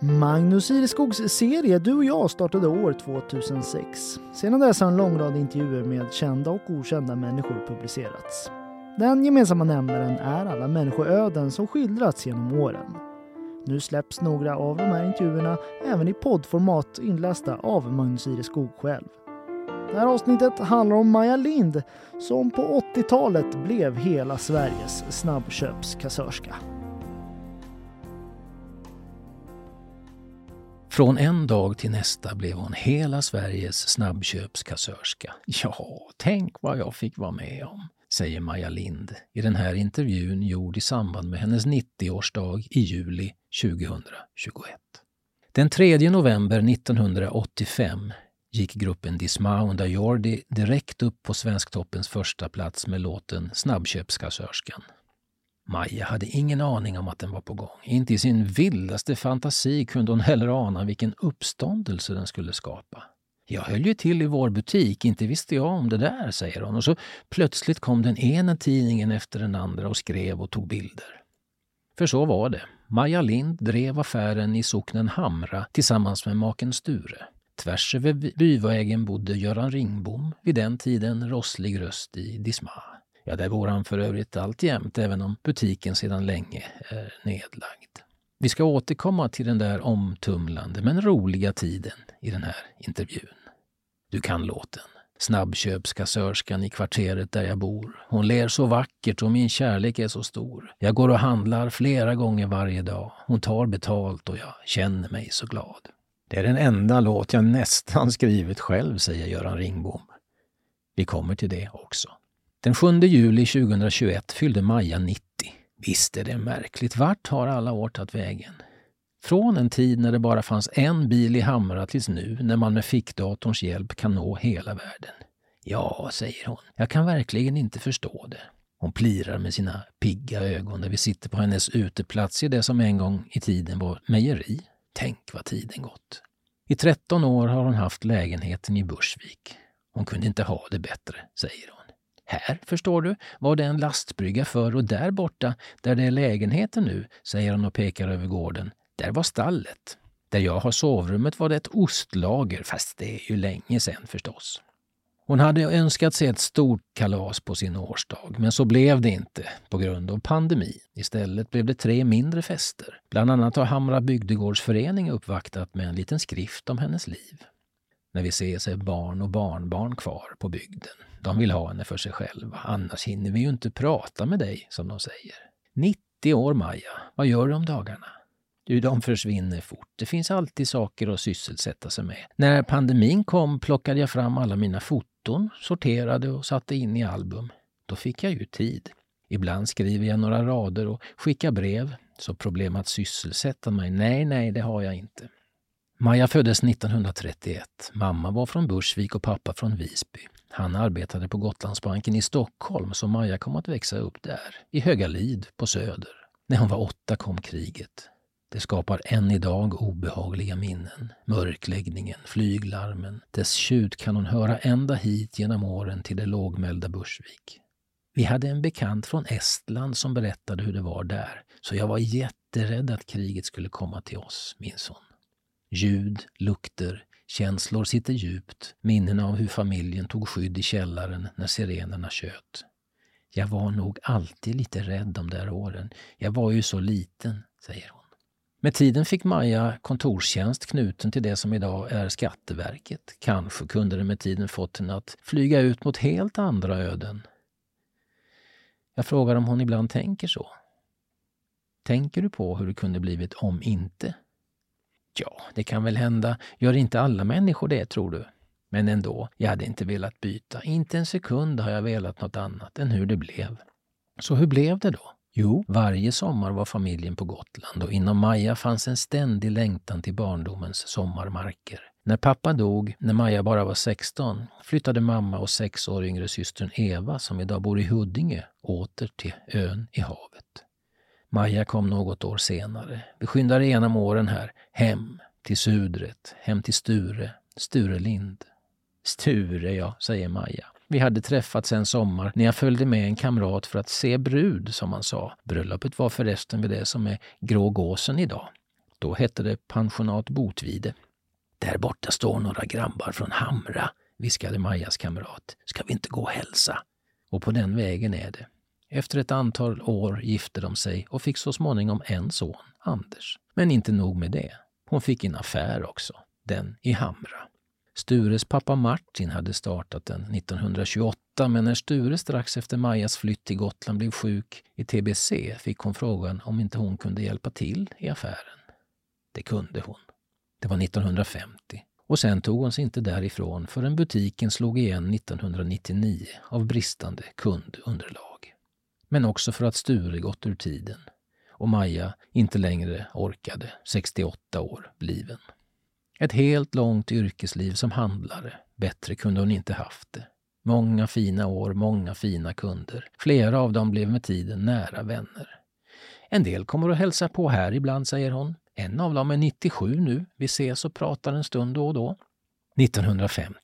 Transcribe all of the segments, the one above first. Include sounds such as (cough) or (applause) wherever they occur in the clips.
Magnus Ireskogs serie Du och jag startade år 2006. Sedan dess har en lång rad intervjuer med kända och okända människor publicerats. Den gemensamma nämnaren är alla människoöden som skildrats genom åren. Nu släpps några av de här intervjuerna även i poddformat inlästa av Magnus Ireskog själv. Det här avsnittet handlar om Maja Lind som på 80-talet blev hela Sveriges snabbköpskassörska. Från en dag till nästa blev hon hela Sveriges snabbköpskassörska. Ja, tänk vad jag fick vara med om, säger Maja Lind i den här intervjun gjord i samband med hennes 90-årsdag i juli 2021. Den 3 november 1985 gick gruppen Dismau Jordi direkt upp på Svensktoppens första plats med låten Snabbköpskassörskan. Maja hade ingen aning om att den var på gång. Inte i sin vildaste fantasi kunde hon heller ana vilken uppståndelse den skulle skapa. Jag höll ju till i vår butik, inte visste jag om det där, säger hon. Och så plötsligt kom den ena tidningen efter den andra och skrev och tog bilder. För så var det. Maja Lind drev affären i socknen Hamra tillsammans med maken Sture. Tvärs över byvägen bodde Göran Ringbom, vid den tiden rosslig röst i Disma. Ja, där bor han för övrigt alltjämt, även om butiken sedan länge är nedlagd. Vi ska återkomma till den där omtumlande men roliga tiden i den här intervjun. Du kan låten. Snabbköpskassörskan i kvarteret där jag bor. Hon ler så vackert och min kärlek är så stor. Jag går och handlar flera gånger varje dag. Hon tar betalt och jag känner mig så glad. Det är den enda låt jag nästan skrivit själv, säger Göran Ringbom. Vi kommer till det också. Den 7 juli 2021 fyllde Maja 90. Visst är det märkligt. Vart har alla år tagit vägen? Från en tid när det bara fanns en bil i Hamra tills nu när man med fickdatorns hjälp kan nå hela världen. Ja, säger hon, jag kan verkligen inte förstå det. Hon plirar med sina pigga ögon när vi sitter på hennes uteplats i det som en gång i tiden var mejeri. Tänk vad tiden gått. I 13 år har hon haft lägenheten i Bursvik. Hon kunde inte ha det bättre, säger hon. Här, förstår du, var det en lastbrygga förr och där borta, där det är lägenheten nu, säger hon och pekar över gården, där var stallet. Där jag har sovrummet var det ett ostlager, fast det är ju länge sedan förstås. Hon hade önskat sig ett stort kalas på sin årsdag, men så blev det inte på grund av pandemi. Istället blev det tre mindre fester. Bland annat har Hamra bygdegårdsförening uppvaktat med en liten skrift om hennes liv. När vi ses är barn och barnbarn kvar på bygden. De vill ha henne för sig själva, annars hinner vi ju inte prata med dig, som de säger. 90 år, Maja. Vad gör du om dagarna? Du, de försvinner fort. Det finns alltid saker att sysselsätta sig med. När pandemin kom plockade jag fram alla mina foton, sorterade och satte in i album. Då fick jag ju tid. Ibland skriver jag några rader och skickar brev. Så problem att sysselsätta mig? Nej, nej, det har jag inte. Maja föddes 1931. Mamma var från Bursvik och pappa från Visby. Han arbetade på Gotlandsbanken i Stockholm så Maja kom att växa upp där, i Högalid på Söder. När hon var åtta kom kriget. Det skapar än idag obehagliga minnen. Mörkläggningen, flyglarmen, dess tjut kan hon höra ända hit genom åren till det lågmälda Bursvik. Vi hade en bekant från Estland som berättade hur det var där, så jag var jätterädd att kriget skulle komma till oss, minns hon. Ljud, lukter, känslor sitter djupt, minnen av hur familjen tog skydd i källaren när sirenerna tjöt. Jag var nog alltid lite rädd de där åren. Jag var ju så liten, säger hon. Med tiden fick Maja kontorstjänst knuten till det som idag är Skatteverket. Kanske kunde det med tiden fått henne att flyga ut mot helt andra öden. Jag frågar om hon ibland tänker så. Tänker du på hur det kunde blivit om inte? Ja, det kan väl hända. Gör inte alla människor det, tror du? Men ändå, jag hade inte velat byta. Inte en sekund har jag velat något annat än hur det blev. Så hur blev det då? Jo, varje sommar var familjen på Gotland och inom Maja fanns en ständig längtan till barndomens sommarmarker. När pappa dog, när Maja bara var 16, flyttade mamma och sex år yngre systern Eva, som idag bor i Huddinge, åter till ön i havet. Maja kom något år senare. Vi skyndar igenom åren här. Hem, till Sudret, hem till Sture, Sturelind. Sture, ja, säger Maja. Vi hade träffats en sommar när jag följde med en kamrat för att se brud, som man sa. Bröllopet var förresten vid det som är Grå gåsen idag. Då hette det pensionat Botvide. Där borta står några grabbar från Hamra, viskade Majas kamrat. Ska vi inte gå och hälsa? Och på den vägen är det. Efter ett antal år gifte de sig och fick så småningom en son, Anders. Men inte nog med det. Hon fick en affär också, den i Hamra. Stures pappa Martin hade startat den 1928 men när Sture strax efter Majas flytt till Gotland blev sjuk i tbc fick hon frågan om inte hon kunde hjälpa till i affären. Det kunde hon. Det var 1950 och sen tog hon sig inte därifrån förrän butiken slog igen 1999 av bristande kundunderlag. Men också för att Sture gått ur tiden och Maja inte längre orkade, 68 år bliven. Ett helt långt yrkesliv som handlare. Bättre kunde hon inte haft det. Många fina år, många fina kunder. Flera av dem blev med tiden nära vänner. En del kommer att hälsa på här ibland, säger hon. En av dem är 97 nu. Vi ses och pratar en stund då och då. 1950.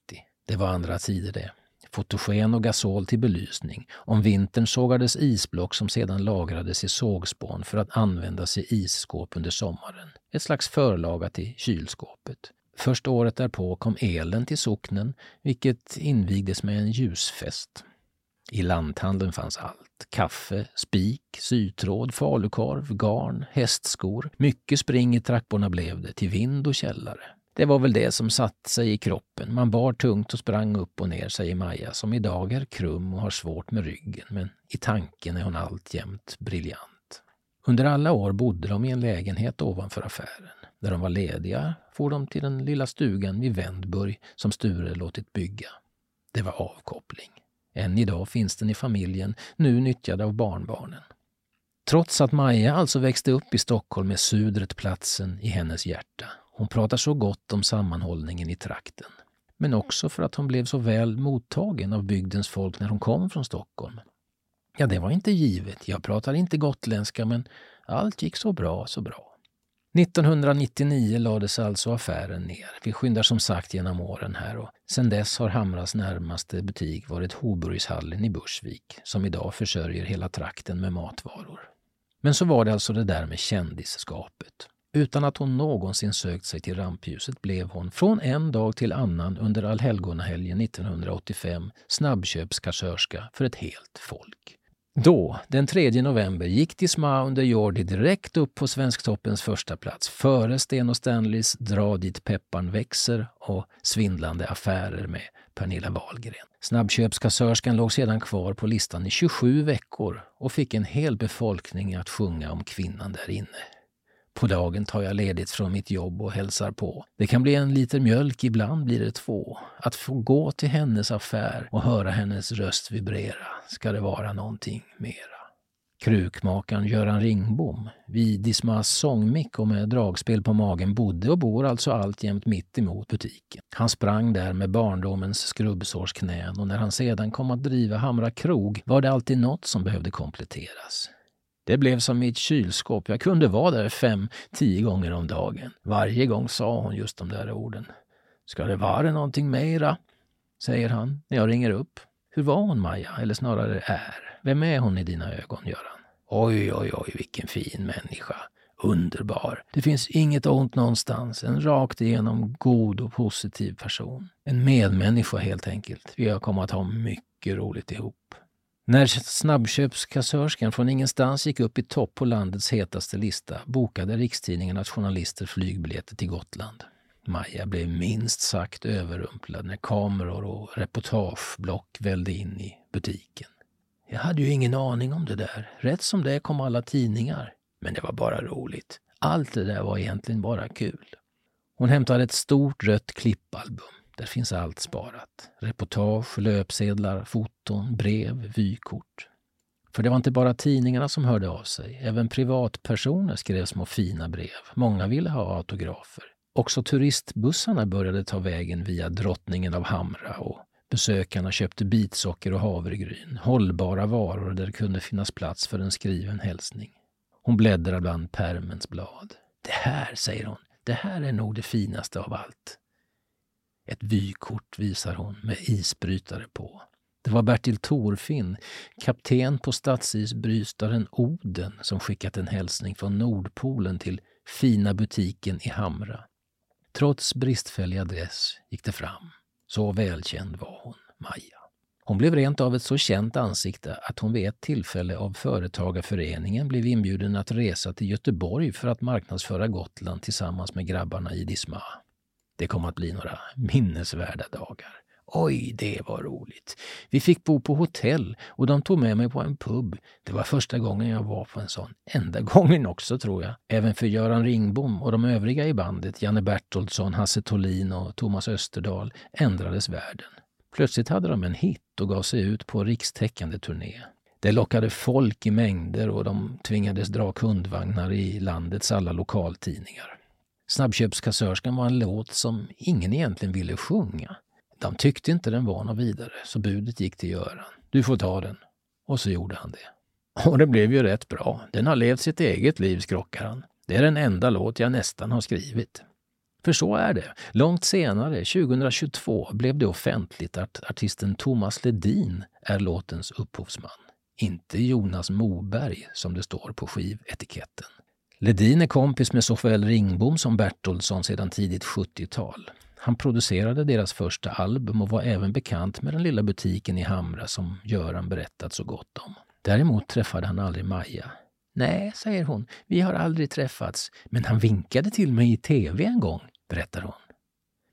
Det var andra tider det. Fotogen och gasol till belysning. Om vintern sågades isblock som sedan lagrades i sågspån för att användas i isskåp under sommaren. Ett slags förlaga till kylskåpet. Först året därpå kom elen till socknen, vilket invigdes med en ljusfest. I lanthandeln fanns allt. Kaffe, spik, sytråd, falukorv, garn, hästskor. Mycket spring i trapporna blev det, till vind och källare. Det var väl det som satt sig i kroppen. Man bar tungt och sprang upp och ner, säger Maja, som idag är krum och har svårt med ryggen, men i tanken är hon alltjämt briljant. Under alla år bodde de i en lägenhet ovanför affären. När de var lediga for de till den lilla stugan vid Vändburg som Sture låtit bygga. Det var avkoppling. Än idag finns den i familjen, nu nyttjad av barnbarnen. Trots att Maja alltså växte upp i Stockholm är Sudret platsen i hennes hjärta. Hon pratar så gott om sammanhållningen i trakten. Men också för att hon blev så väl mottagen av bygdens folk när hon kom från Stockholm. Ja, det var inte givet. Jag pratar inte gotländska, men allt gick så bra, så bra. 1999 lades alltså affären ner. Vi skyndar som sagt genom åren här och sedan dess har Hamras närmaste butik varit Hoburgshallen i Bursvik som idag försörjer hela trakten med matvaror. Men så var det alltså det där med kändisskapet. Utan att hon någonsin sökt sig till rampljuset blev hon från en dag till annan under allhelgonahelgen 1985 snabbköpskassörska för ett helt folk. Då, den 3 november, gick Disma under Jordi direkt upp på Svensktoppens första plats före Sten och Stanleys Dra dit pepparn växer och Svindlande affärer med Pernilla Wahlgren. Snabbköpskassörskan låg sedan kvar på listan i 27 veckor och fick en hel befolkning att sjunga om kvinnan där inne. På dagen tar jag ledigt från mitt jobb och hälsar på. Det kan bli en liter mjölk, ibland blir det två. Att få gå till hennes affär och höra hennes röst vibrera, ska det vara någonting mera. Krukmakaren Göran Ringbom vid Dismas sångmick och med dragspel på magen bodde och bor alltså alltjämt mitt emot butiken. Han sprang där med barndomens skrubbsårsknän och när han sedan kom att driva Hamra krog var det alltid något som behövde kompletteras. Det blev som mitt kylskåp. Jag kunde vara där fem, tio gånger om dagen. Varje gång sa hon just de där orden. Ska det vara någonting mera? säger han när jag ringer upp. Hur var hon, Maja? Eller snarare är. Vem är hon i dina ögon, Göran? Oj, oj, oj, vilken fin människa. Underbar. Det finns inget ont någonstans. En rakt igenom god och positiv person. En medmänniska helt enkelt. Vi har kommit att ha mycket roligt ihop. När snabbköpskassörskan från ingenstans gick upp i topp på landets hetaste lista bokade Rikstidningen att journalister flygbiljetter till Gotland. Maja blev minst sagt överrumplad när kameror och reportageblock vällde in i butiken. Jag hade ju ingen aning om det där. Rätt som det kom alla tidningar. Men det var bara roligt. Allt det där var egentligen bara kul. Hon hämtade ett stort rött klippalbum. Där finns allt sparat. Reportage, löpsedlar, foton, brev, vykort. För det var inte bara tidningarna som hörde av sig. Även privatpersoner skrev små fina brev. Många ville ha autografer. Också turistbussarna började ta vägen via Drottningen av Hamra och besökarna köpte bitsocker och havregryn, hållbara varor där det kunde finnas plats för en skriven hälsning. Hon bläddrar bland pärmens blad. Det här, säger hon, det här är nog det finaste av allt. Ett vykort visar hon med isbrytare på. Det var Bertil Torfinn, kapten på statsisbrytaren Oden, som skickat en hälsning från Nordpolen till fina butiken i Hamra. Trots bristfällig adress gick det fram. Så välkänd var hon, Maja. Hon blev rent av ett så känt ansikte att hon vid ett tillfälle av Företagarföreningen blev inbjuden att resa till Göteborg för att marknadsföra Gotland tillsammans med grabbarna i Disma. Det kom att bli några minnesvärda dagar. Oj, det var roligt. Vi fick bo på hotell och de tog med mig på en pub. Det var första gången jag var på en sån. Enda (laughs) gången också, tror jag. Även för Göran Ringbom och de övriga i bandet, Janne Bertoldsson, Hasse Tolin och Thomas Österdahl, ändrades världen. Plötsligt hade de en hit och gav sig ut på rikstäckande turné. Det lockade folk i mängder och de tvingades dra kundvagnar i landets alla lokaltidningar. Snabbköpskassörskan var en låt som ingen egentligen ville sjunga. De tyckte inte den var något vidare, så budet gick till Göran. Du får ta den. Och så gjorde han det. Och det blev ju rätt bra. Den har levt sitt eget liv, skrockar han. Det är den enda låt jag nästan har skrivit. För så är det. Långt senare, 2022, blev det offentligt att artisten Thomas Ledin är låtens upphovsman. Inte Jonas Moberg, som det står på skivetiketten. Ledin är kompis med såväl Ringbom som Bertolsson sedan tidigt 70-tal. Han producerade deras första album och var även bekant med den lilla butiken i Hamra som Göran berättat så gott om. Däremot träffade han aldrig Maja. Nej, säger hon, vi har aldrig träffats, men han vinkade till mig i tv en gång, berättar hon.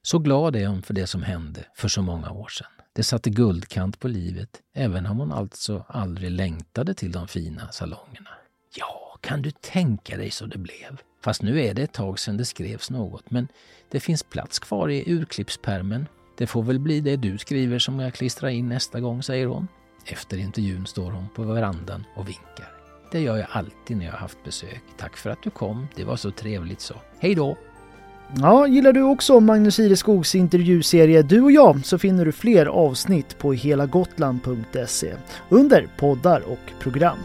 Så glad är hon för det som hände för så många år sedan. Det satte guldkant på livet, även om hon alltså aldrig längtade till de fina salongerna. Ja, kan du tänka dig så det blev? Fast nu är det ett tag sedan det skrevs något, men det finns plats kvar i urklippspermen. Det får väl bli det du skriver som jag klistrar in nästa gång, säger hon. Efter intervjun står hon på verandan och vinkar. Det gör jag alltid när jag har haft besök. Tack för att du kom, det var så trevligt så. Hej då! Ja, gillar du också Magnus Ireskogs intervjuserie Du och jag så finner du fler avsnitt på helagotland.se under poddar och program.